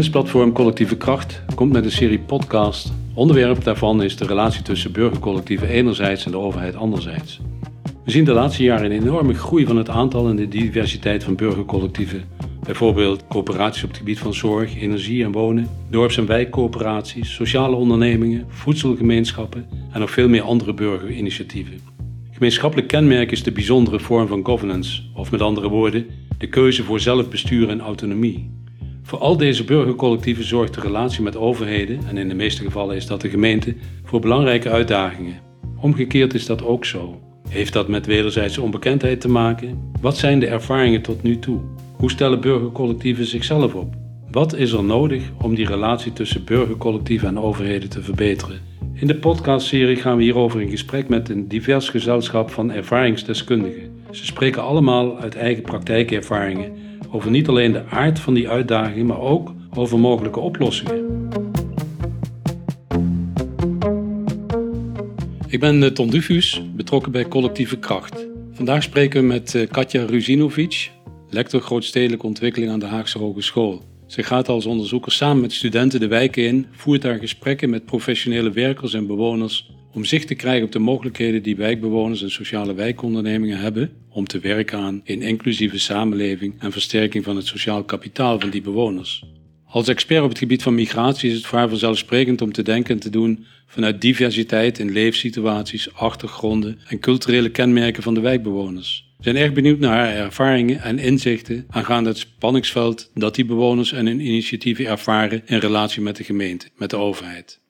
Kennisplatform Collectieve Kracht komt met een serie podcast. Onderwerp daarvan is de relatie tussen burgercollectieven enerzijds en de overheid anderzijds. We zien de laatste jaren een enorme groei van het aantal en de diversiteit van burgercollectieven. Bijvoorbeeld coöperaties op het gebied van zorg, energie en wonen, dorps- en wijkcoöperaties, sociale ondernemingen, voedselgemeenschappen en nog veel meer andere burgerinitiatieven. Gemeenschappelijk kenmerk is de bijzondere vorm van governance, of met andere woorden, de keuze voor zelfbestuur en autonomie. Voor al deze burgercollectieven zorgt de relatie met overheden, en in de meeste gevallen is dat de gemeente, voor belangrijke uitdagingen. Omgekeerd is dat ook zo. Heeft dat met wederzijdse onbekendheid te maken? Wat zijn de ervaringen tot nu toe? Hoe stellen burgercollectieven zichzelf op? Wat is er nodig om die relatie tussen burgercollectieven en overheden te verbeteren? In de podcastserie gaan we hierover in gesprek met een divers gezelschap van ervaringsdeskundigen. Ze spreken allemaal uit eigen praktijkervaringen over niet alleen de aard van die uitdagingen, maar ook over mogelijke oplossingen. Ik ben eh, Tom Dufus, betrokken bij Collectieve Kracht. Vandaag spreken we met eh, Katja Ruzinovic, lector grootstedelijke ontwikkeling aan de Haagse Hogeschool. Zij gaat als onderzoeker samen met studenten de wijken in, voert daar gesprekken met professionele werkers en bewoners om zicht te krijgen op de mogelijkheden die wijkbewoners en sociale wijkondernemingen hebben om te werken aan een inclusieve samenleving en versterking van het sociaal kapitaal van die bewoners. Als expert op het gebied van migratie is het haar vanzelfsprekend om te denken en te doen vanuit diversiteit in leefsituaties, achtergronden en culturele kenmerken van de wijkbewoners. We zijn erg benieuwd naar haar ervaringen en inzichten aangaande het spanningsveld dat die bewoners en hun initiatieven ervaren in relatie met de gemeente, met de overheid.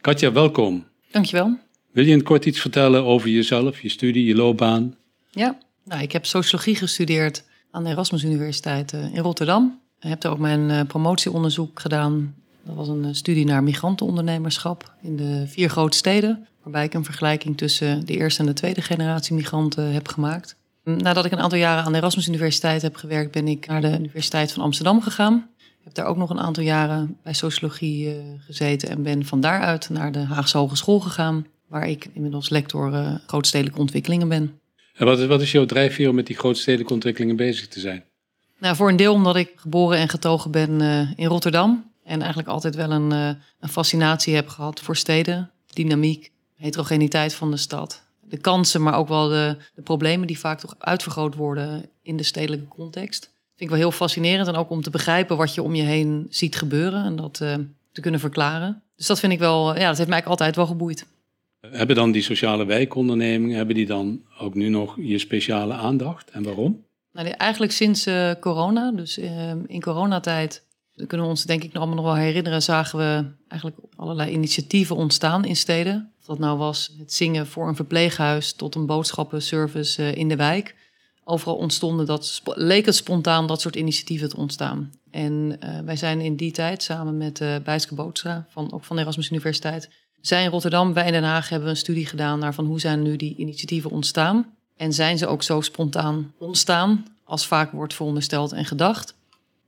Katja, welkom. Dankjewel. Wil je in kort iets vertellen over jezelf, je studie, je loopbaan? Ja, nou, ik heb sociologie gestudeerd aan de Erasmus Universiteit eh, in Rotterdam. Ik heb daar ook mijn eh, promotieonderzoek gedaan. Dat was een eh, studie naar migrantenondernemerschap in de vier grote steden. Waarbij ik een vergelijking tussen de eerste en de tweede generatie migranten heb gemaakt. Nadat ik een aantal jaren aan de Erasmus Universiteit heb gewerkt, ben ik naar de Universiteit van Amsterdam gegaan. Ik heb daar ook nog een aantal jaren bij sociologie gezeten en ben van daaruit naar de Haagse Hogeschool gegaan, waar ik inmiddels lector uh, grootstedelijke ontwikkelingen ben. En wat is, wat is jouw drijfveer om met die grootstedelijke ontwikkelingen bezig te zijn? Nou, voor een deel omdat ik geboren en getogen ben uh, in Rotterdam. En eigenlijk altijd wel een, een, fascinatie heb gehad voor steden. Dynamiek, heterogeniteit van de stad. De kansen, maar ook wel de, de problemen die vaak toch uitvergroot worden in de stedelijke context. Vind ik wel heel fascinerend. En ook om te begrijpen wat je om je heen ziet gebeuren. En dat uh, te kunnen verklaren. Dus dat vind ik wel, ja, dat heeft mij altijd wel geboeid. Hebben dan die sociale wijkondernemingen, hebben die dan ook nu nog je speciale aandacht en waarom? Nou, eigenlijk sinds uh, corona, dus uh, in coronatijd, kunnen we ons denk ik nog allemaal nog wel herinneren, zagen we eigenlijk allerlei initiatieven ontstaan in steden. Of dat nou was het zingen voor een verpleeghuis tot een boodschappenservice in de wijk. Overal ontstonden dat, leek het spontaan dat soort initiatieven te ontstaan. En wij zijn in die tijd samen met uh, Bijske Bootstra, van, ook van de Erasmus Universiteit, zij in Rotterdam, wij in Den Haag hebben een studie gedaan naar van hoe zijn nu die initiatieven ontstaan. En zijn ze ook zo spontaan ontstaan als vaak wordt verondersteld en gedacht?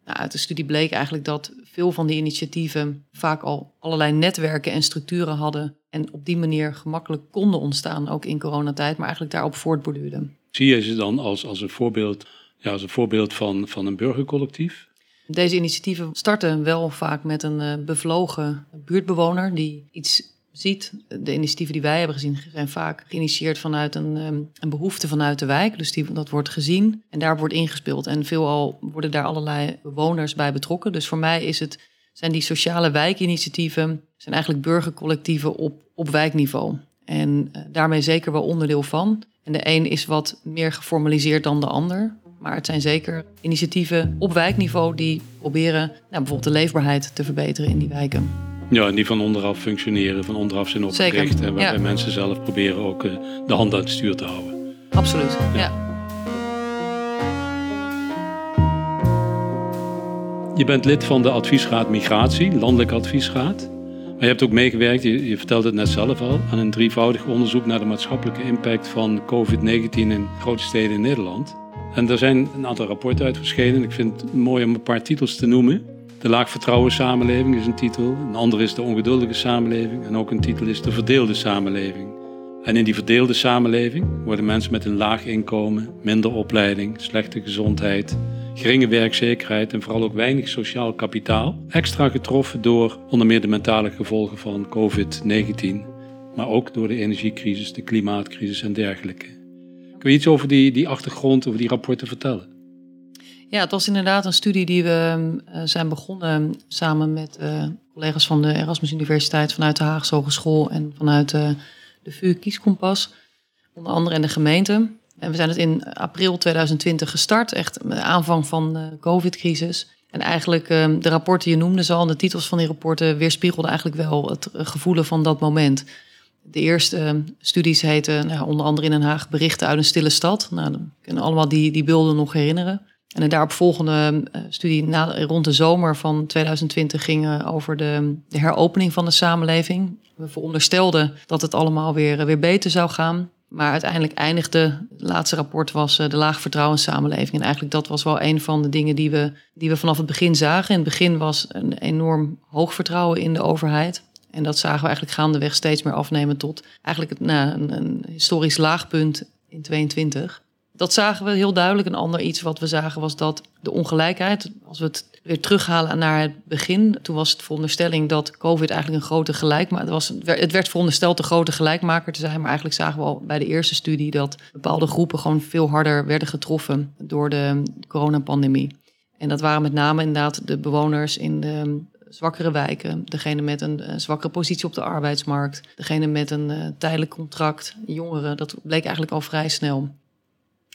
Nou, uit de studie bleek eigenlijk dat veel van die initiatieven vaak al allerlei netwerken en structuren hadden. En op die manier gemakkelijk konden ontstaan, ook in coronatijd, maar eigenlijk daarop voortborduurden. Zie je ze dan als, als een voorbeeld, ja, als een voorbeeld van, van een burgercollectief? Deze initiatieven starten wel vaak met een uh, bevlogen buurtbewoner die iets ziet. De initiatieven die wij hebben gezien zijn vaak geïnitieerd vanuit een, um, een behoefte vanuit de wijk. Dus die, dat wordt gezien en daar wordt ingespeeld. En veelal worden daar allerlei bewoners bij betrokken. Dus voor mij is het, zijn die sociale wijkinitiatieven zijn eigenlijk burgercollectieven op, op wijkniveau. En uh, daarmee zeker wel onderdeel van. En de een is wat meer geformaliseerd dan de ander. Maar het zijn zeker initiatieven op wijkniveau die proberen nou, bijvoorbeeld de leefbaarheid te verbeteren in die wijken. Ja, en die van onderaf functioneren, van onderaf zijn opgericht. En waarbij ja. mensen zelf proberen ook uh, de hand aan het stuur te houden. Absoluut, ja. ja. Je bent lid van de adviesraad Migratie, landelijke adviesraad. Je hebt ook meegewerkt, je, vertelde het net zelf al, aan een drievoudig onderzoek naar de maatschappelijke impact van COVID-19 in grote steden in Nederland. En er zijn een aantal rapporten uit verschenen. Ik vind het mooi om een paar titels te noemen. De laagvertrouwen samenleving is een titel. Een andere is de ongeduldige samenleving. En ook een titel is de verdeelde samenleving. En in die verdeelde samenleving worden mensen met een laag inkomen, minder opleiding, slechte gezondheid, geringe werkzekerheid en vooral ook weinig sociaal kapitaal. Extra getroffen door onder meer de mentale gevolgen van COVID-19, maar ook door de energiecrisis, de klimaatcrisis en dergelijke. Kun je iets over die, die achtergrond, over die rapporten vertellen? Ja, het was inderdaad een studie die we uh, zijn begonnen samen met uh, collega's van de Erasmus Universiteit vanuit de Haagse Hogeschool en vanuit uh, de VU Kieskompas, onder andere in de gemeente. En we zijn het in april 2020 gestart, echt de aanvang van de COVID-crisis. En eigenlijk de rapporten, je noemde al, de titels van die rapporten weerspiegelden eigenlijk wel het gevoelen van dat moment. De eerste studies heten nou, onder andere in Den Haag Berichten uit een stille stad. Nou, dan kunnen allemaal die, die beelden nog herinneren. En de daaropvolgende uh, studie rond de zomer van 2020 ging over de, de, heropening van de samenleving. We veronderstelden dat het allemaal weer, weer beter zou gaan. Maar uiteindelijk eindigde, het laatste rapport was uh, de laag vertrouwenssamenleving. En eigenlijk dat was wel een van de dingen die we, die we vanaf het begin zagen. In het begin was een enorm hoog vertrouwen in de overheid. En dat zagen we eigenlijk gaandeweg steeds meer afnemen tot eigenlijk nou, een, een historisch laagpunt in 22 dat zagen we heel duidelijk. Een ander iets wat we zagen was dat de ongelijkheid, als we het weer terughalen naar het begin, toen was het veronderstelling dat COVID eigenlijk een grote gelijkmaker was. Het werd verondersteld een grote gelijkmaker te zijn, maar eigenlijk zagen we al bij de eerste studie dat bepaalde groepen gewoon veel harder werden getroffen door de coronapandemie. En dat waren met name inderdaad de bewoners in de zwakkere wijken, degene met een, zwakkere positie op de arbeidsmarkt, degene met een uh, tijdelijk contract, jongeren. Dat bleek eigenlijk al vrij snel.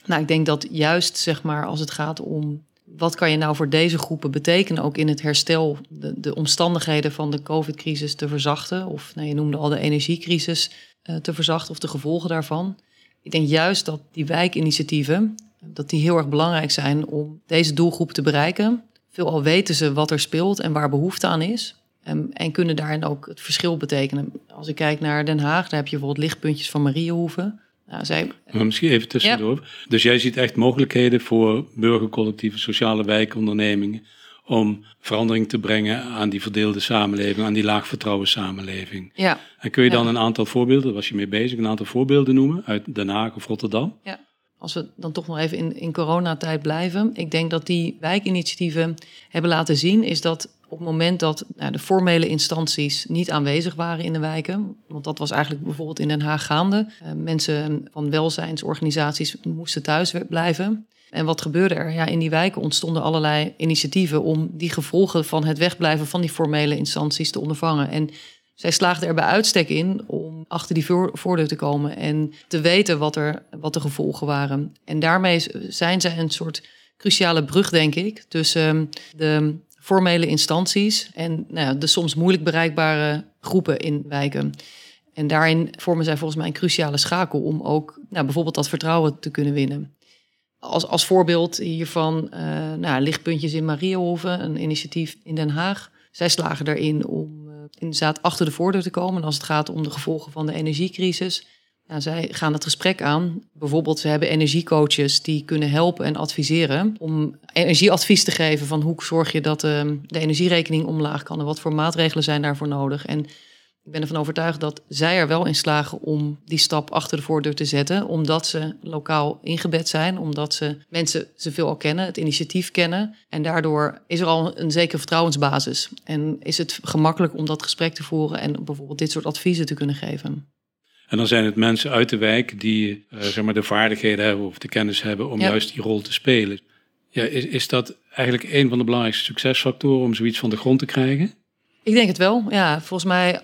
Nou, ik denk dat juist zeg maar als het gaat om wat kan je nou voor deze groepen betekenen, ook in het herstel, de, de omstandigheden van de COVID-crisis te verzachten, of nou, je noemde al de energiecrisis uh, te verzachten of de gevolgen daarvan. Ik denk juist dat die wijkinitiatieven, dat die heel erg belangrijk zijn om deze doelgroep te bereiken. Veelal weten ze wat er speelt en waar behoefte aan is. Um, en kunnen daarin ook het verschil betekenen. Als ik kijk naar Den Haag, daar heb je bijvoorbeeld lichtpuntjes van Mariehoeven. Nou, zij... Maar misschien even tussendoor. Dus jij ziet echt mogelijkheden voor burgercollectieven, sociale wijkondernemingen om verandering te brengen aan die verdeelde samenleving, aan die laagvertrouwen samenleving. Ja. En kun je dan een aantal voorbeelden, daar was je mee bezig, een aantal voorbeelden noemen uit Den Haag of Rotterdam? Ja. Als we dan toch nog even in, in coronatijd blijven. Ik denk dat die wijkinitiatieven hebben laten zien, is dat op het moment dat nou, de formele instanties niet aanwezig waren in de wijken, want dat was eigenlijk bijvoorbeeld in Den Haag gaande, uh, mensen van welzijnsorganisaties moesten thuis blijven. En wat gebeurde er? Ja, in die wijken ontstonden allerlei initiatieven om die gevolgen van het wegblijven van die formele instanties te ondervangen. En zij slaagden er bij uitstek in om achter die voordeur te komen en te weten wat, er, wat de gevolgen waren. En daarmee zijn zij een soort cruciale brug, denk ik, tussen de formele instanties en nou, de soms moeilijk bereikbare groepen in wijken. En daarin vormen zij volgens mij een cruciale schakel om ook nou, bijvoorbeeld dat vertrouwen te kunnen winnen. Als, als voorbeeld hiervan uh, nou, lichtpuntjes in Mariahoven, een initiatief in Den Haag. Zij slagen erin om uh, inderdaad achter de voordeur te komen als het gaat om de gevolgen van de energiecrisis. Zij gaan het gesprek aan. Bijvoorbeeld, ze hebben energiecoaches die kunnen helpen en adviseren om energieadvies te geven van hoe zorg je dat uh, de energierekening omlaag kan en wat voor maatregelen zijn daarvoor nodig. En ik ben ervan overtuigd dat zij er wel in slagen om die stap achter de voordeur te zetten, omdat ze lokaal ingebed zijn, omdat ze mensen ze veel al kennen, het initiatief kennen. En daardoor is er al een zekere vertrouwensbasis. En is het gemakkelijk om dat gesprek te voeren en bijvoorbeeld dit soort adviezen te kunnen geven. En dan zijn het mensen uit de wijk die uh, zeg maar de vaardigheden hebben of de kennis hebben om ja. juist die rol te spelen. Ja, is, is dat eigenlijk een van de belangrijkste succesfactoren om zoiets van de grond te krijgen? Ik denk het wel. Ja, volgens mij,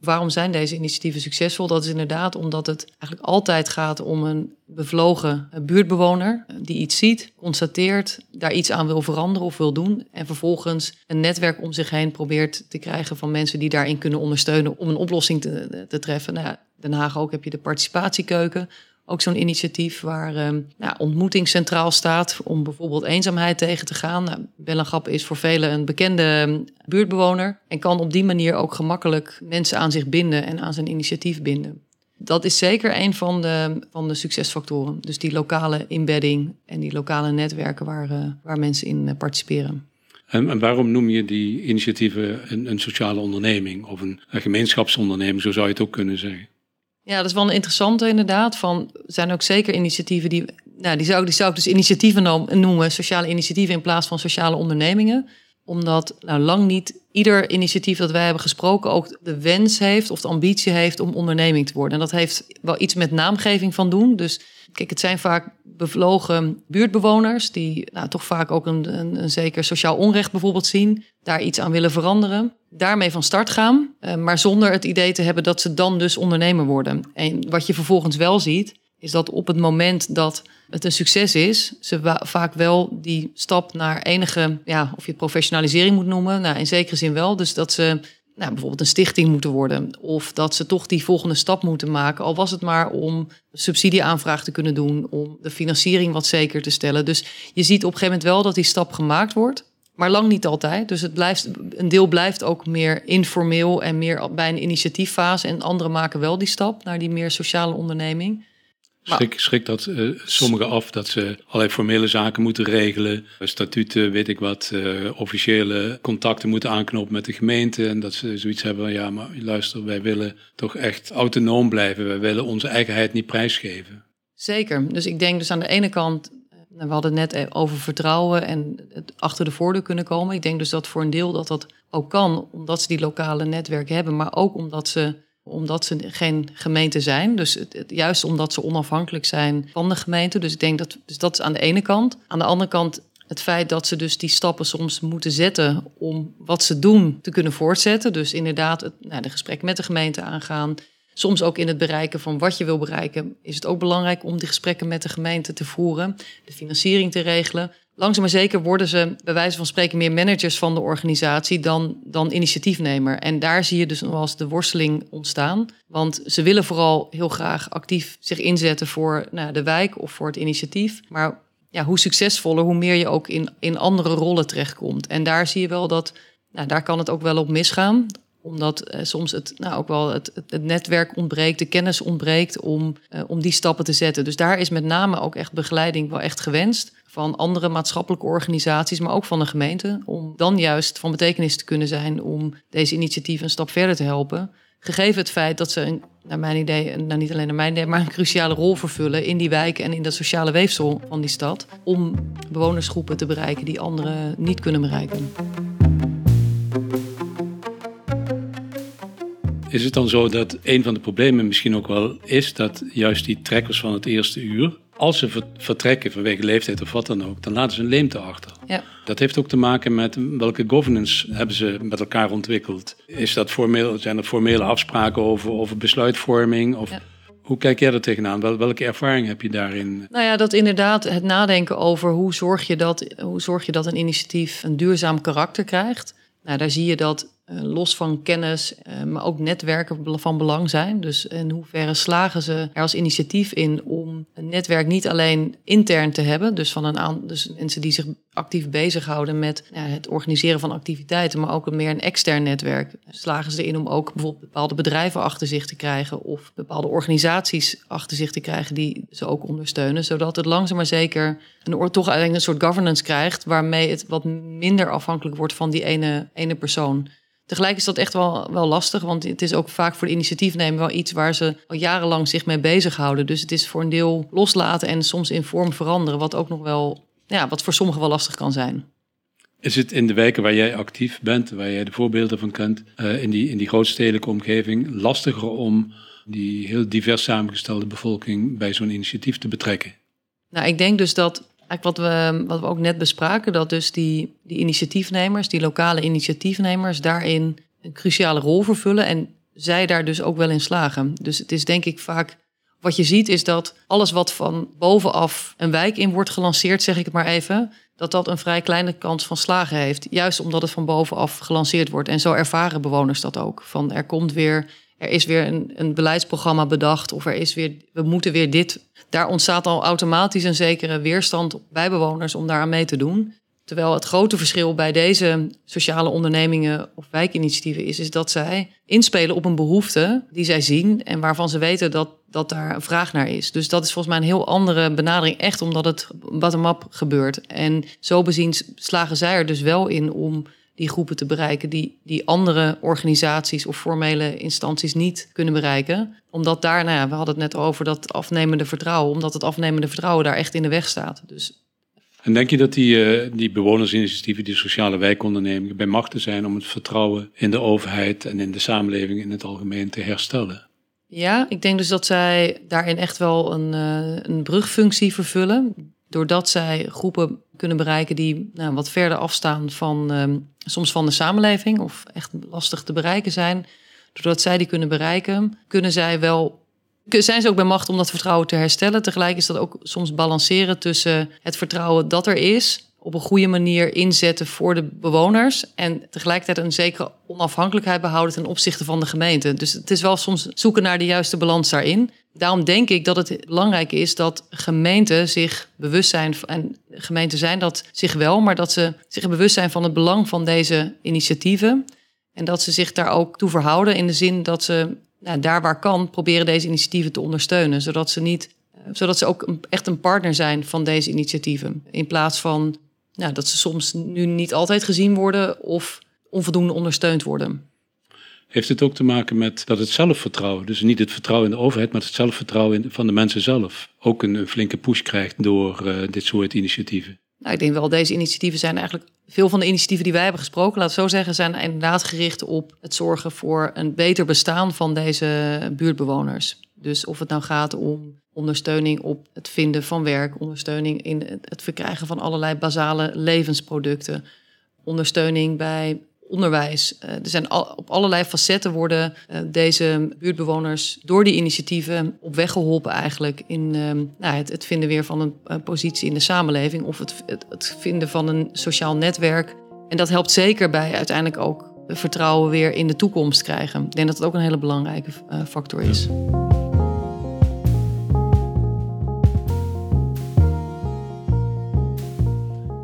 waarom zijn deze initiatieven succesvol? Dat is inderdaad omdat het eigenlijk altijd gaat om een bevlogen buurtbewoner die iets ziet, constateert, daar iets aan wil veranderen of wil doen. En vervolgens een netwerk om zich heen probeert te krijgen van mensen die daarin kunnen ondersteunen om een oplossing te, te treffen. Nou, Den Haag ook heb je de participatiekeuken. Ook zo'n initiatief waar nou, ontmoeting centraal staat om bijvoorbeeld eenzaamheid tegen te gaan. Nou, Bellengap is voor velen een bekende ehm, buurtbewoner en kan op die manier ook gemakkelijk mensen aan zich binden en aan zijn initiatief binden. Dat is zeker een van de, van de succesfactoren. Dus die lokale inbedding en die lokale netwerken waar, uh, waar mensen in uh, participeren. En, en, waarom noem je die initiatieven een, een sociale onderneming of een, een gemeenschapsonderneming, zo zou je het ook kunnen zeggen? Ja, dat is wel een interessante inderdaad. Van, er zijn ook zeker initiatieven die nou, die, zou, die zou ik dus initiatieven noemen, sociale initiatieven in plaats van sociale ondernemingen omdat nou, lang niet ieder initiatief dat wij hebben gesproken ook de wens heeft of de ambitie heeft om onderneming te worden. En dat heeft wel iets met naamgeving van doen. Dus kijk, het zijn vaak bevlogen buurtbewoners die nou, toch vaak ook een, een, een, zeker sociaal onrecht bijvoorbeeld zien, daar iets aan willen veranderen, daarmee van start gaan, eh, maar zonder het idee te hebben dat ze dan dus ondernemer worden. En wat je vervolgens wel ziet, is dat op het moment dat het een succes is, ze vaak wel die stap naar enige, ja, of je het professionalisering moet noemen, nou in zekere zin wel. Dus dat ze nou, bijvoorbeeld een stichting moeten worden. Of dat ze toch die volgende stap moeten maken. Al was het maar om subsidieaanvraag te kunnen doen. Om de financiering wat zeker te stellen. Dus je ziet op een gegeven moment wel dat die stap gemaakt wordt. Maar lang niet altijd. Dus het blijft, een deel blijft ook meer informeel en meer bij een initiatieffase. En anderen maken wel die stap naar die meer sociale onderneming. Schrik, schrik dat uh, sommigen af dat ze allerlei formele zaken moeten regelen, statuten, weet ik wat, uh, officiële contacten moeten aanknopen met de gemeente. En dat ze zoiets hebben van ja, maar luister, wij willen toch echt autonoom blijven. Wij willen onze eigenheid niet prijsgeven. Zeker. Dus ik denk dus aan de ene kant, eh, we hadden net over vertrouwen en het achter de voordeur kunnen komen. Ik denk dus dat voor een deel dat dat ook kan, omdat ze die lokale netwerken hebben, maar ook omdat ze omdat ze geen gemeente zijn. Dus juist omdat ze onafhankelijk zijn van de gemeente. Dus ik denk dat dus dat is aan de ene kant. Aan de andere kant het feit dat ze dus die stappen soms moeten zetten om wat ze doen te kunnen voortzetten. Dus inderdaad het, nou, de gesprekken met de gemeente aangaan. Soms ook in het bereiken van wat je wil bereiken, is het ook belangrijk om die gesprekken met de gemeente te voeren, de financiering te regelen. Langzaam maar zeker worden ze bij wijze van spreken meer managers van de organisatie dan, dan initiatiefnemer. En daar zie je dus nog eens de worsteling ontstaan. Want ze willen vooral heel graag actief zich inzetten voor nou, de wijk of voor het initiatief. Maar ja, hoe succesvoller, hoe meer je ook in, in andere rollen terechtkomt. En daar zie je wel dat, nou, daar kan het ook wel op misgaan omdat eh, soms het, nou, ook wel het, het, netwerk ontbreekt, de kennis ontbreekt om, eh, om die stappen te zetten. Dus daar is met name ook echt begeleiding wel echt gewenst van andere maatschappelijke organisaties, maar ook van de gemeente. Om dan juist van betekenis te kunnen zijn om deze initiatieven een stap verder te helpen. Gegeven het feit dat ze, een, naar mijn idee, nou niet alleen naar mijn idee, maar een cruciale rol vervullen in die wijken en in dat sociale weefsel van die stad. Om bewonersgroepen te bereiken die anderen niet kunnen bereiken. Is het dan zo dat een van de problemen misschien ook wel is dat juist die trekkers van het eerste uur, als ze vertrekken vanwege leeftijd of wat dan ook, dan laten ze een leemte achter. Ja. Dat heeft ook te maken met welke governance hebben ze met elkaar ontwikkeld. Is dat formeel, zijn er formele afspraken over, over besluitvorming? Of, Hoe kijk jij er tegenaan? Wel, welke ervaring heb je daarin? Nou ja, dat inderdaad het nadenken over hoe zorg je dat, hoe zorg je dat een initiatief een duurzaam karakter krijgt. Nou, daar zie je dat los van kennis, uh, maar ook netwerken van belang zijn. Dus in hoeverre slagen ze er als initiatief in om een netwerk niet alleen intern te hebben, dus van een dus mensen die zich actief bezighouden met ja, het organiseren van activiteiten, maar ook meer een extern netwerk. Slagen ze erin om ook bijvoorbeeld bepaalde bedrijven achter zich te krijgen of bepaalde organisaties achter zich te krijgen die ze ook ondersteunen, zodat het langzaam maar zeker een, toch eigenlijk een soort governance krijgt waarmee het wat minder afhankelijk wordt van die ene, ene persoon. Tegelijk is dat echt wel, wel lastig, want het is ook vaak voor de initiatiefnemer wel iets waar ze al jarenlang zich mee bezighouden. Dus het is voor een deel loslaten en soms in vorm veranderen, wat ook nog wel, ja, wat voor sommigen wel lastig kan zijn. Is het in de wijken waar jij actief bent, waar jij de voorbeelden van kent, uh, in, die, in die grootstedelijke omgeving, lastiger om die heel divers samengestelde bevolking bij zo'n initiatief te betrekken? Nou, ik denk dus dat Eigenlijk wat we, wat we ook net bespraken, dat dus die, die initiatiefnemers, die lokale initiatiefnemers, daarin een cruciale rol vervullen en zij daar dus ook wel in slagen. Dus het is denk ik vaak, wat je ziet is dat alles wat van bovenaf een wijk in wordt gelanceerd, zeg ik het maar even, dat dat een vrij kleine kans van slagen heeft. Juist omdat het van bovenaf gelanceerd wordt. En zo ervaren bewoners dat ook. Van er komt weer er is weer een, een beleidsprogramma bedacht of er is weer, we moeten weer dit. Daar ontstaat al automatisch een zekere weerstand bij bewoners om daaraan mee te doen. Terwijl het grote verschil bij deze sociale ondernemingen of wijkinitiatieven is, is dat zij inspelen op een behoefte die zij zien en waarvan ze weten dat, dat daar een vraag naar is. Dus dat is volgens mij een heel andere benadering, echt omdat het bottom-up gebeurt. En zo bezien slagen zij er dus wel in om die groepen te bereiken die, die andere organisaties of formele instanties niet kunnen bereiken. Omdat daar, nou ja, we hadden het net over dat afnemende vertrouwen, omdat het afnemende vertrouwen daar echt in de weg staat. Dus en denk je dat die, uh, die bewonersinitiatieven, die sociale wijkondernemingen, bij machten zijn om het vertrouwen in de overheid en in de samenleving in het algemeen te herstellen? Ja, ik denk dus dat zij daarin echt wel een, uh, een brugfunctie vervullen. Doordat zij groepen kunnen bereiken die nou, wat verder afstaan van um, soms van de samenleving of echt lastig te bereiken zijn. Doordat zij die kunnen bereiken, kunnen zij wel zijn ze ook bij macht om dat vertrouwen te herstellen. Tegelijk is dat ook soms balanceren tussen het vertrouwen dat er is, op een goede manier inzetten voor de bewoners en tegelijkertijd een zekere onafhankelijkheid behouden ten opzichte van de gemeente. Dus het is wel soms zoeken naar de juiste balans daarin. Daarom denk ik dat het belangrijk is dat gemeenten zich bewust zijn, en gemeenten zijn dat zich wel, maar dat ze zich bewust zijn van het belang van deze initiatieven. En dat ze zich daar ook toe verhouden in de zin dat ze nou, daar waar kan, proberen deze initiatieven te ondersteunen. Zodat ze, niet, eh, zodat ze ook echt een partner zijn van deze initiatieven. In plaats van nou, dat ze soms nu niet altijd gezien worden of onvoldoende ondersteund worden. Heeft het ook te maken met dat het zelfvertrouwen, dus niet het vertrouwen in de overheid, maar het zelfvertrouwen van de mensen zelf, ook een, flinke push krijgt door uh, dit soort initiatieven? Nou, ik denk wel, deze initiatieven zijn eigenlijk. Veel van de initiatieven die wij hebben gesproken, laat het zo zeggen, zijn inderdaad gericht op het zorgen voor een beter bestaan van deze buurtbewoners. Dus of het nou gaat om ondersteuning op het vinden van werk, ondersteuning in het verkrijgen van allerlei basale levensproducten, ondersteuning bij onderwijs. Uh, er zijn op allerlei facetten worden uh, deze buurtbewoners door die initiatieven op weg geholpen eigenlijk in uh, nou, het, het, vinden weer van een, positie in de samenleving of het, het, vinden van een sociaal netwerk. En dat helpt zeker bij uiteindelijk ook vertrouwen weer in de toekomst krijgen. Ik denk dat het ook een hele belangrijke factor is. Ja.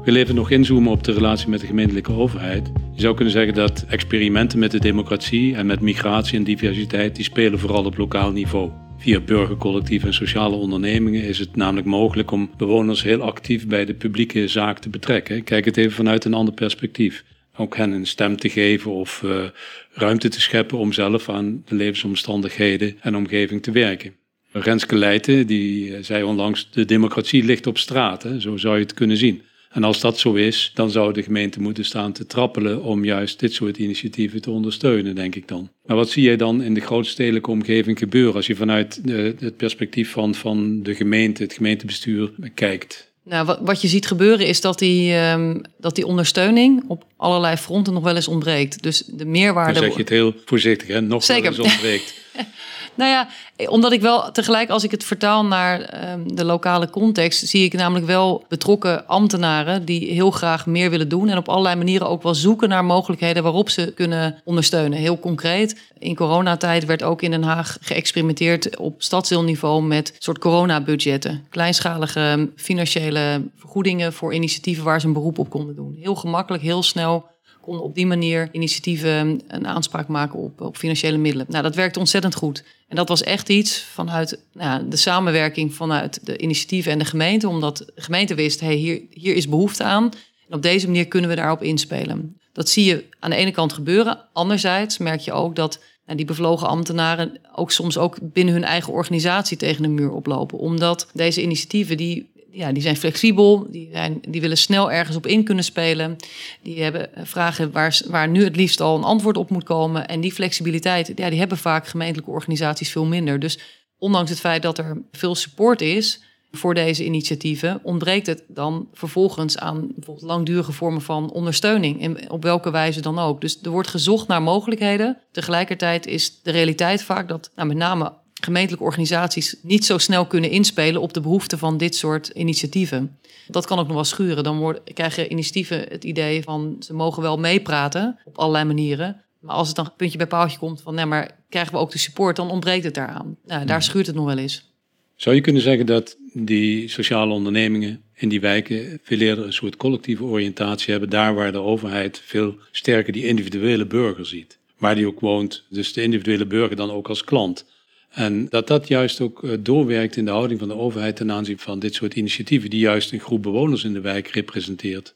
We even nog inzoomen op de relatie met de gemeentelijke overheid. Je zou kunnen zeggen dat experimenten met de democratie en met migratie en diversiteit, die spelen vooral op lokaal niveau. Via burgercollectieven en sociale ondernemingen is het namelijk mogelijk om bewoners heel actief bij de publieke zaak te betrekken. Kijk het even vanuit een ander perspectief. Ook hen een stem te geven of uh, ruimte te scheppen om zelf aan de levensomstandigheden en omgeving te werken. Renske Leijten die eh, zei onlangs, de democratie ligt op straat, hè? zo zou je het kunnen zien. En als dat zo is, dan zou de gemeente moeten staan te trappelen om juist dit soort initiatieven te ondersteunen, denk ik dan. Maar wat zie jij dan in de grootstedelijke omgeving gebeuren als je vanuit de, het perspectief van, van de gemeente, het gemeentebestuur kijkt? Nou, wat, wat je ziet gebeuren is dat die, um, dat die ondersteuning op allerlei fronten nog wel eens ontbreekt. Dus de meerwaarde. Dan zeg je het heel voorzichtig, hè? Nog Zeker. wel eens ontbreekt. Nou ja, omdat ik wel tegelijk, als ik het vertaal naar um, de lokale context, zie ik namelijk wel betrokken ambtenaren die heel graag meer willen doen en op allerlei manieren ook wel zoeken naar mogelijkheden waarop ze kunnen ondersteunen. Heel concreet, in coronatijd werd ook in Den Haag geëxperimenteerd op stadsdeelniveau met soort coronabudgetten. Kleinschalige ehm, financiële vergoedingen voor initiatieven waar ze een beroep op konden doen. Heel gemakkelijk, heel snel konden op die manier initiatieven een aanspraak maken op, op financiële middelen. Nou, dat werkte ontzettend goed. En dat was echt iets vanuit nou, de samenwerking vanuit de initiatieven en de gemeente, omdat de gemeente wist, hey, hier, hier is behoefte aan. En op deze manier kunnen we daarop inspelen. Dat zie je aan de ene kant gebeuren. Anderzijds merk je ook dat nou, die bevlogen ambtenaren ook soms ook binnen hun eigen organisatie tegen de muur oplopen. Omdat deze initiatieven die ja, die zijn flexibel, die, zijn, die willen snel ergens op in kunnen spelen. Die hebben eh, vragen waar, waar nu het liefst al een antwoord op moet komen. En die flexibiliteit, ja, die hebben vaak gemeentelijke organisaties veel minder. Dus ondanks het feit dat er veel support is voor deze initiatieven, ontbreekt het dan vervolgens aan bijvoorbeeld langdurige vormen van ondersteuning. En op welke wijze dan ook. Dus er wordt gezocht naar mogelijkheden. Tegelijkertijd is de realiteit vaak dat nou, met name gemeentelijke organisaties niet zo snel kunnen inspelen op de behoeften van dit soort initiatieven. Dat kan ook nog wel schuren. Dan worden, krijgen initiatieven het idee van ze mogen wel meepraten op allerlei manieren. Maar als het dan puntje bij paaltje komt van nee, maar krijgen we ook de support, dan ontbreekt het daaraan. Nou, daar hmm. schuurt het nog wel eens. Zou je kunnen zeggen dat die sociale ondernemingen in die wijken veel eerder een soort collectieve oriëntatie hebben, daar waar de overheid veel sterker die individuele burger ziet? Waar die ook woont, dus de individuele burger dan ook als klant. En dat dat juist ook eh, doorwerkt in de houding van de overheid ten aanzien van dit soort initiatieven, die juist een groep bewoners in de wijk representeert.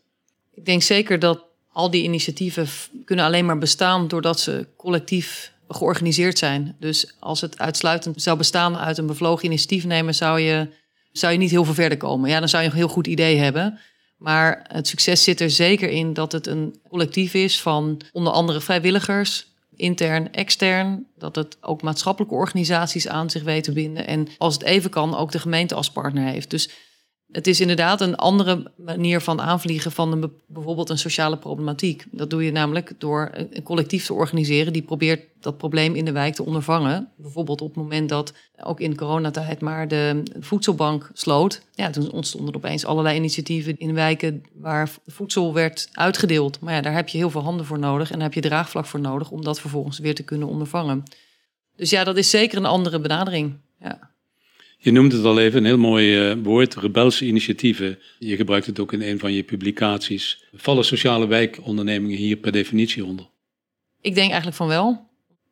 Ik denk zeker dat al die initiatieven kunnen alleen maar bestaan doordat ze collectief georganiseerd zijn. Dus als het uitsluitend zou bestaan uit een bevlogen initiatiefnemer, zou je, zou je niet heel veel verder komen. Ja, dan zou je een heel goed idee hebben. Maar het succes zit er zeker in dat het een collectief is van onder andere vrijwilligers, intern, extern. Dat het ook maatschappelijke organisaties aan zich weet te binden. En als het even kan, ook de gemeente als partner heeft. Dus het is inderdaad een andere manier van aanvliegen van een, bijvoorbeeld een sociale problematiek. Dat doe je namelijk door een collectief te organiseren die probeert dat probleem in de wijk te ondervangen. Bijvoorbeeld op het moment dat, ook in coronatijd, maar de voedselbank sloot. Ja, toen ontstonden er opeens allerlei initiatieven in wijken waar voedsel werd uitgedeeld. Maar ja, daar heb je heel veel handen voor nodig en daar heb je draagvlak voor nodig om dat vervolgens weer te kunnen ondervangen. Dus ja, dat is zeker een andere benadering. Ja. Je noemt het al even, een heel mooi uh, woord, rebelse initiatieven. Je gebruikt het ook in een van je publicaties. Vallen sociale wijkondernemingen hier per definitie onder? Ik denk eigenlijk van wel.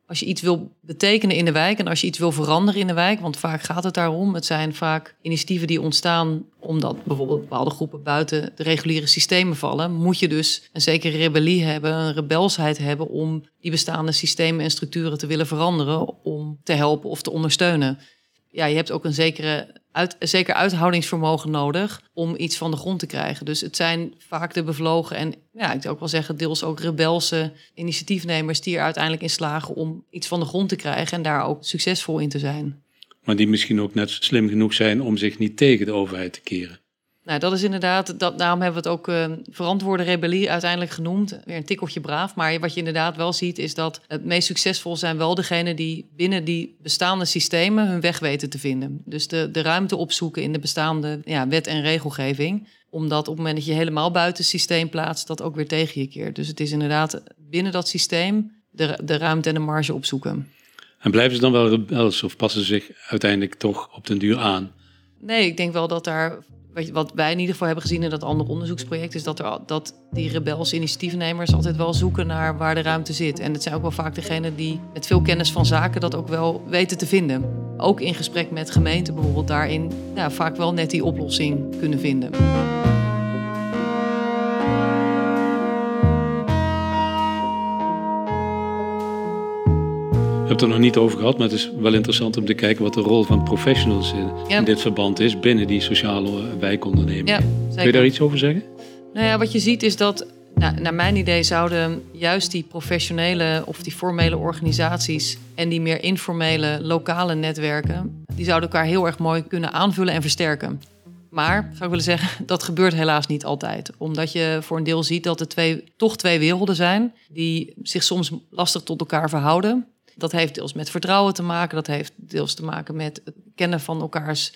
Als je iets wil betekenen in de wijk en als je iets wil veranderen in de wijk, want vaak gaat het daarom. Het zijn vaak initiatieven die ontstaan omdat bijvoorbeeld bepaalde groepen buiten de reguliere systemen vallen. Moet je dus een zekere rebellie hebben, een rebelsheid hebben om die bestaande systemen en structuren te willen veranderen, om te helpen of te ondersteunen ja, je hebt ook een zekere uit, zeker uithoudingsvermogen nodig om iets van de grond te krijgen. Dus het zijn vaak de bevlogen en ja, ik zou ook wel zeggen, deels ook rebelse initiatiefnemers die er uiteindelijk in slagen om iets van de grond te krijgen en daar ook succesvol in te zijn. Maar die misschien ook net slim genoeg zijn om zich niet tegen de overheid te keren. Nou, dat is inderdaad, dat, daarom hebben we het ook uh, verantwoorde rebellie uiteindelijk genoemd. Weer een tikkeltje braaf. Maar wat je inderdaad wel ziet, is dat het meest succesvol zijn wel degenen die binnen die bestaande systemen hun weg weten te vinden. Dus de, de ruimte opzoeken in de bestaande ja, wet en regelgeving. Omdat op het moment dat je helemaal buiten het systeem plaatst, dat ook weer tegen je keert. Dus het is inderdaad binnen dat systeem de, de ruimte en de marge opzoeken. En blijven ze dan wel rebels of passen ze zich uiteindelijk toch op den duur aan? Nee, ik denk wel dat daar wat, wij in ieder geval hebben gezien in dat andere onderzoeksproject, is dat, er, dat die rebelse initiatiefnemers altijd wel zoeken naar waar de ruimte zit. En het zijn ook wel vaak degenen die met veel kennis van zaken dat ook wel weten te vinden. Ook in gesprek met gemeenten bijvoorbeeld daarin vaak wel net die oplossing kunnen vinden. We hebben het er nog niet over gehad, maar het is wel interessant om te kijken wat de rol van professionals in, dit verband is binnen die sociale wijkonderneming. Ja, Kun je daar iets over zeggen? Nou ja, wat je ziet is dat, nou, naar mijn idee, zouden juist die professionele of die formele organisaties en die meer informele lokale netwerken, die zouden elkaar heel erg mooi kunnen aanvullen en versterken. Maar, zou ik willen zeggen, dat gebeurt helaas niet altijd. Omdat je voor een deel ziet dat er twee, toch twee werelden zijn die zich soms lastig tot elkaar verhouden. Dat heeft deels met vertrouwen te maken. Dat heeft deels te maken met het kennen van elkaars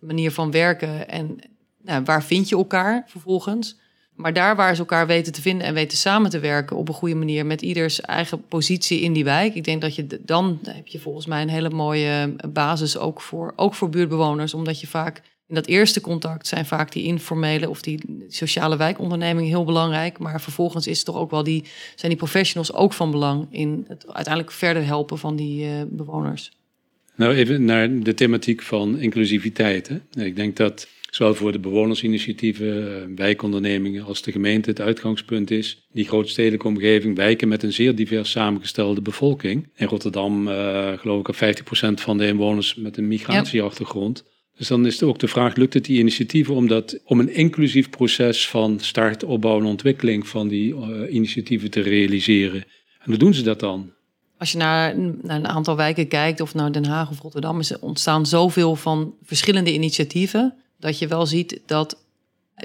manier van werken. En nou, waar vind je elkaar vervolgens? Maar daar waar ze elkaar weten te vinden en weten samen te werken op een goede manier met ieders eigen positie in die wijk. Ik denk dat je dan heb je volgens mij een hele mooie basis ook voor, ook voor buurtbewoners. Omdat je vaak in dat eerste contact zijn vaak die informele of die sociale wijkonderneming heel belangrijk. Maar vervolgens is toch ook wel die, zijn die professionals ook van belang in het uiteindelijk verder helpen van die uh, bewoners. Nou, even naar de thematiek van inclusiviteit. Hè. Ik denk dat zowel voor de bewonersinitiatieven, eh, wijkondernemingen als de gemeente het uitgangspunt is. Die grootstedelijke omgeving, wijken met een zeer divers samengestelde bevolking. In Rotterdam uh, geloof ik al 50% van de inwoners met een migratieachtergrond. Dus dan is ook de vraag, lukt het die initiatieven om, dat, om een inclusief proces van start, opbouw en ontwikkeling van die uh, initiatieven te realiseren? En hoe doen ze dat dan? Als je naar, naar, een aantal wijken kijkt, of naar Den Haag of Rotterdam, is er ontstaan zoveel van verschillende initiatieven, dat je wel ziet dat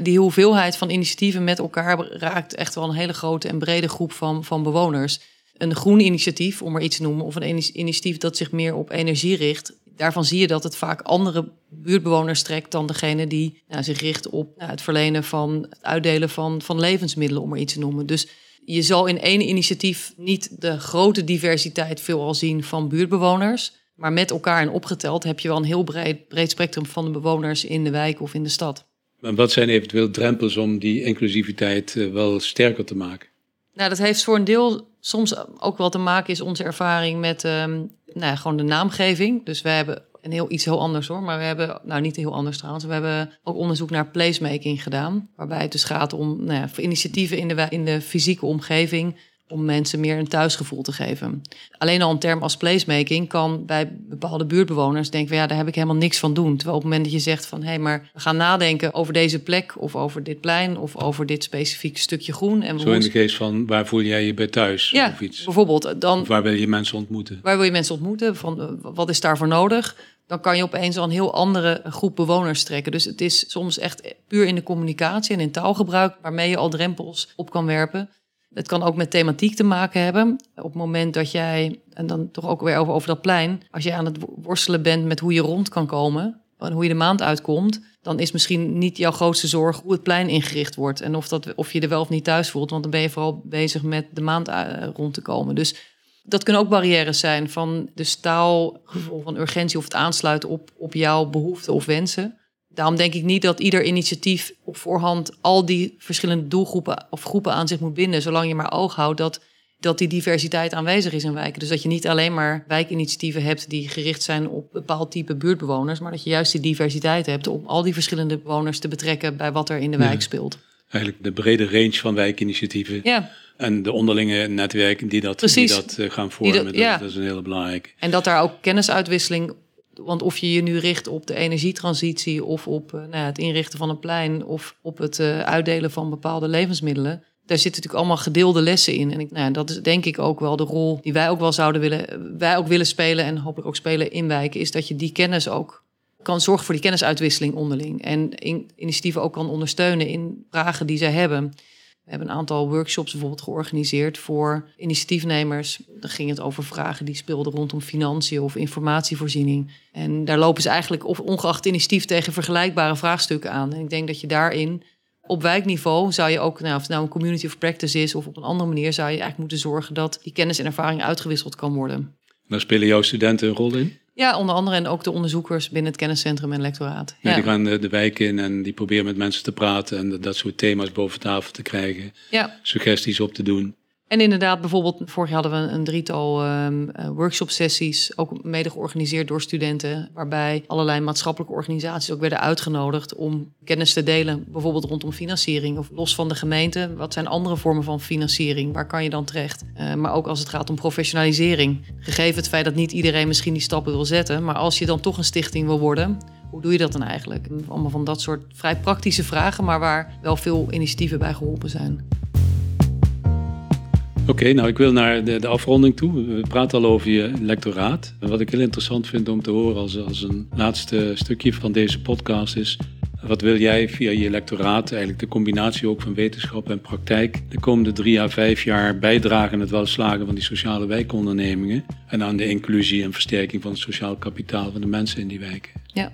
die hoeveelheid van initiatieven met elkaar raakt echt wel een hele grote en brede groep van, van bewoners. Een groen initiatief, om er iets te noemen, of een initiatief dat zich meer op energie richt, daarvan zie je dat het vaak andere buurtbewoners trekt dan degene die nou, zich richt op nou, het verlenen van het uitdelen van, van levensmiddelen, om er iets te noemen. Dus je zal in één initiatief niet de grote diversiteit veelal zien van buurtbewoners. Maar met elkaar en opgeteld heb je wel een heel breed, breed spectrum van de bewoners in de wijk of in de stad. En wat zijn eventueel drempels om die inclusiviteit eh, wel sterker te maken? Nou, dat heeft voor een deel soms ook wel te maken, is onze ervaring met um, nou, gewoon de naamgeving. Dus we hebben En heel, iets heel anders hoor. Maar we hebben, nou niet heel anders trouwens. We hebben ook onderzoek naar placemaking gedaan. Waarbij het dus gaat om nou ja, initiatieven in de, in de fysieke omgeving om mensen meer een thuisgevoel te geven. Alleen al een term als placemaking kan bij bepaalde buurtbewoners denken van ja, daar heb ik helemaal niks van doen. Terwijl op het moment dat je zegt van hé, hey, maar we gaan nadenken over deze plek of over dit plein of over dit specifieke stukje groen. En Zo in de geest van waar voel jij je bij thuis ja, of iets? bijvoorbeeld. Dan, of waar wil je mensen ontmoeten? Waar wil je mensen ontmoeten? Van, eh, wat is daarvoor nodig? dan kan je opeens al een heel andere groep bewoners trekken. Dus het is soms echt puur in de communicatie en in taalgebruik waarmee je al drempels op kan werpen. Het kan ook met thematiek te maken hebben. Op het moment dat jij, en dan toch ook weer over, over dat plein, als je aan het worstelen bent met hoe je rond kan komen en hoe je de maand uitkomt, dan is misschien niet jouw grootste zorg hoe het plein ingericht wordt en of, dat, of je er wel of niet thuis voelt, want dan ben je vooral bezig met de maand eh, rond te komen. Dus dat kunnen ook barrières zijn van de staalgevoel van urgentie of het aansluiten op, op jouw behoeften of wensen. Daarom denk ik niet dat ieder initiatief op voorhand al die verschillende doelgroepen of groepen aan zich moet binden, zolang je maar oog houdt dat, dat die diversiteit aanwezig is in wijken. Dus dat je niet alleen maar wijkinitiatieven hebt die gericht zijn op bepaald type buurtbewoners, maar dat je juist die diversiteit hebt om al die verschillende bewoners te betrekken bij wat er in de wijk speelt. Eigenlijk de brede range van wijkinitiatieven. Ja. En de onderlinge netwerken die dat, die dat eh, gaan vormen, dat, ja. dat, is een hele belangrijke. En dat daar ook kennisuitwisseling want of je je nu richt op de energietransitie of op uh, nou, het inrichten van een plein of op het uh, uitdelen van bepaalde levensmiddelen. Daar zitten natuurlijk allemaal gedeelde lessen in. En ik, nou, dat is denk ik ook wel de rol die wij ook wel zouden willen, wij ook willen spelen en hopelijk ook spelen in wijken, is dat je die kennis ook kan zorgen voor die kennisuitwisseling onderling. En in, initiatieven ook kan ondersteunen in vragen die zij hebben. We hebben een aantal workshops bijvoorbeeld georganiseerd voor initiatiefnemers. Dan ging het over vragen die speelden rondom financiën of informatievoorziening. En daar lopen ze eigenlijk of ongeacht initiatief tegen vergelijkbare vraagstukken aan. En ik denk dat je daarin op wijkniveau zou je ook, nou, of het nou een community of practice is of op een andere manier, zou je eigenlijk moeten zorgen dat die kennis en ervaring uitgewisseld kan worden. Daar spelen jouw studenten een rol in? Ja, onder andere en ook de onderzoekers binnen het kenniscentrum en lectoraat. Ja, Die gaan de, de wijk in en die proberen met mensen te praten en dat soort thema's boven tafel te krijgen. Ja. Suggesties op te doen. En inderdaad, bijvoorbeeld, vorig jaar hadden we een drietal um, workshop sessies, ook mede georganiseerd door studenten, waarbij allerlei maatschappelijke organisaties ook werden uitgenodigd om kennis te delen, bijvoorbeeld rondom financiering of los van de gemeente. Wat zijn andere vormen van financiering? Waar kan je dan terecht? Uh, maar ook als het gaat om professionalisering. Gegeven het feit dat niet iedereen misschien die stappen wil zetten, maar als je dan toch een stichting wil worden, hoe doe je dat dan eigenlijk? Allemaal van dat soort vrij praktische vragen, maar waar wel veel initiatieven bij geholpen zijn. Oké, nou ik wil naar de, de, afronding toe. We praten al over je lectoraat. wat ik heel interessant vind om te horen als, als een laatste stukje van deze podcast is... Wat wil jij via je lectoraat, eigenlijk de combinatie ook van wetenschap en praktijk, de komende drie à vijf jaar bijdragen aan het welslagen van die sociale wijkondernemingen en aan de inclusie en versterking van het sociaal kapitaal van de mensen in die wijken? Ja,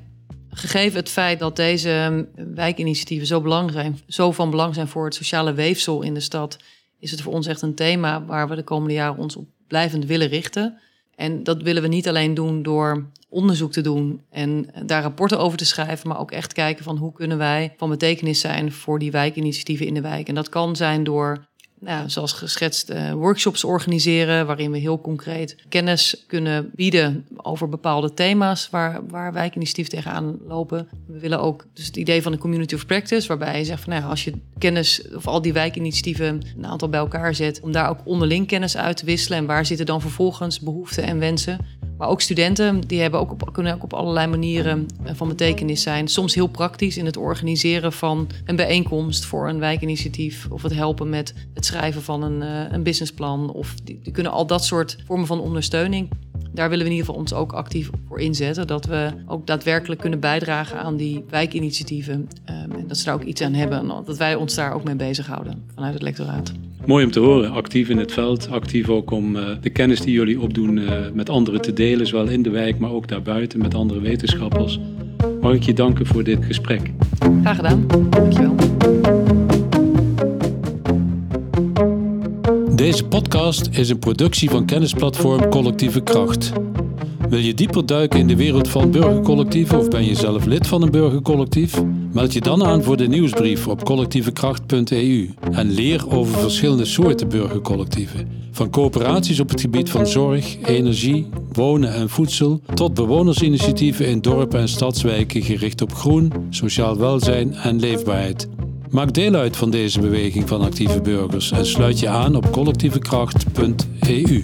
Gegeven het feit dat deze wijkinitiatieven zo, belangrijk, zo van belang zijn voor het sociale weefsel in de stad, is het voor ons echt een thema waar we de komende jaren ons op blijvend willen richten. En dat willen we niet alleen doen door onderzoek te doen en daar rapporten over te schrijven, maar ook echt kijken van hoe kunnen wij van betekenis zijn voor die wijkinitiatieven in de wijk. En dat kan zijn door nou, zoals geschetst, uh, workshops organiseren waarin we heel concreet kennis kunnen bieden over bepaalde thema's waar, waar wijkinitiatieven tegenaan lopen. We willen ook dus het idee van een community of practice, waarbij je zegt van nou, als je kennis of al die wijkinitiatieven een aantal bij elkaar zet, om daar ook onderling kennis uit te wisselen en waar zitten dan vervolgens behoeften en wensen. Maar ook studenten, die hebben ook kunnen ook op allerlei manieren eh, van betekenis zijn. Soms heel praktisch in het organiseren van een bijeenkomst voor een wijkinitiatief. Of het helpen met het schrijven van een, uh, een businessplan. Of die, kunnen al dat soort vormen van ondersteuning. Daar willen we in ieder geval ons ook actief voor inzetten. Dat we ook daadwerkelijk kunnen bijdragen aan die wijkinitiatieven. Um, en dat ze daar ook iets aan hebben. En dat wij ons daar ook mee bezighouden vanuit het lectoraat. Mooi om te horen. Actief in het veld. Actief ook om uh, de kennis die jullie opdoen uh, met anderen te delen. Zowel in de wijk, maar ook daarbuiten met andere wetenschappers. Mag ik je danken voor dit gesprek. Graag gedaan. Dankjewel. Deze podcast is een productie van kennisplatform Collectieve Kracht. Wil je dieper duiken in de wereld van burgercollectieven of ben je zelf lid van een burgercollectief? Meld je dan aan voor de nieuwsbrief op collectievekracht.eu en leer over verschillende soorten burgercollectieven. Van coöperaties op het gebied van zorg, energie, wonen en voedsel tot bewonersinitiatieven in dorpen en stadswijken gericht op groen, sociaal welzijn en leefbaarheid. Maak deel uit van deze beweging van actieve burgers en sluit je aan op collectievekracht.eu.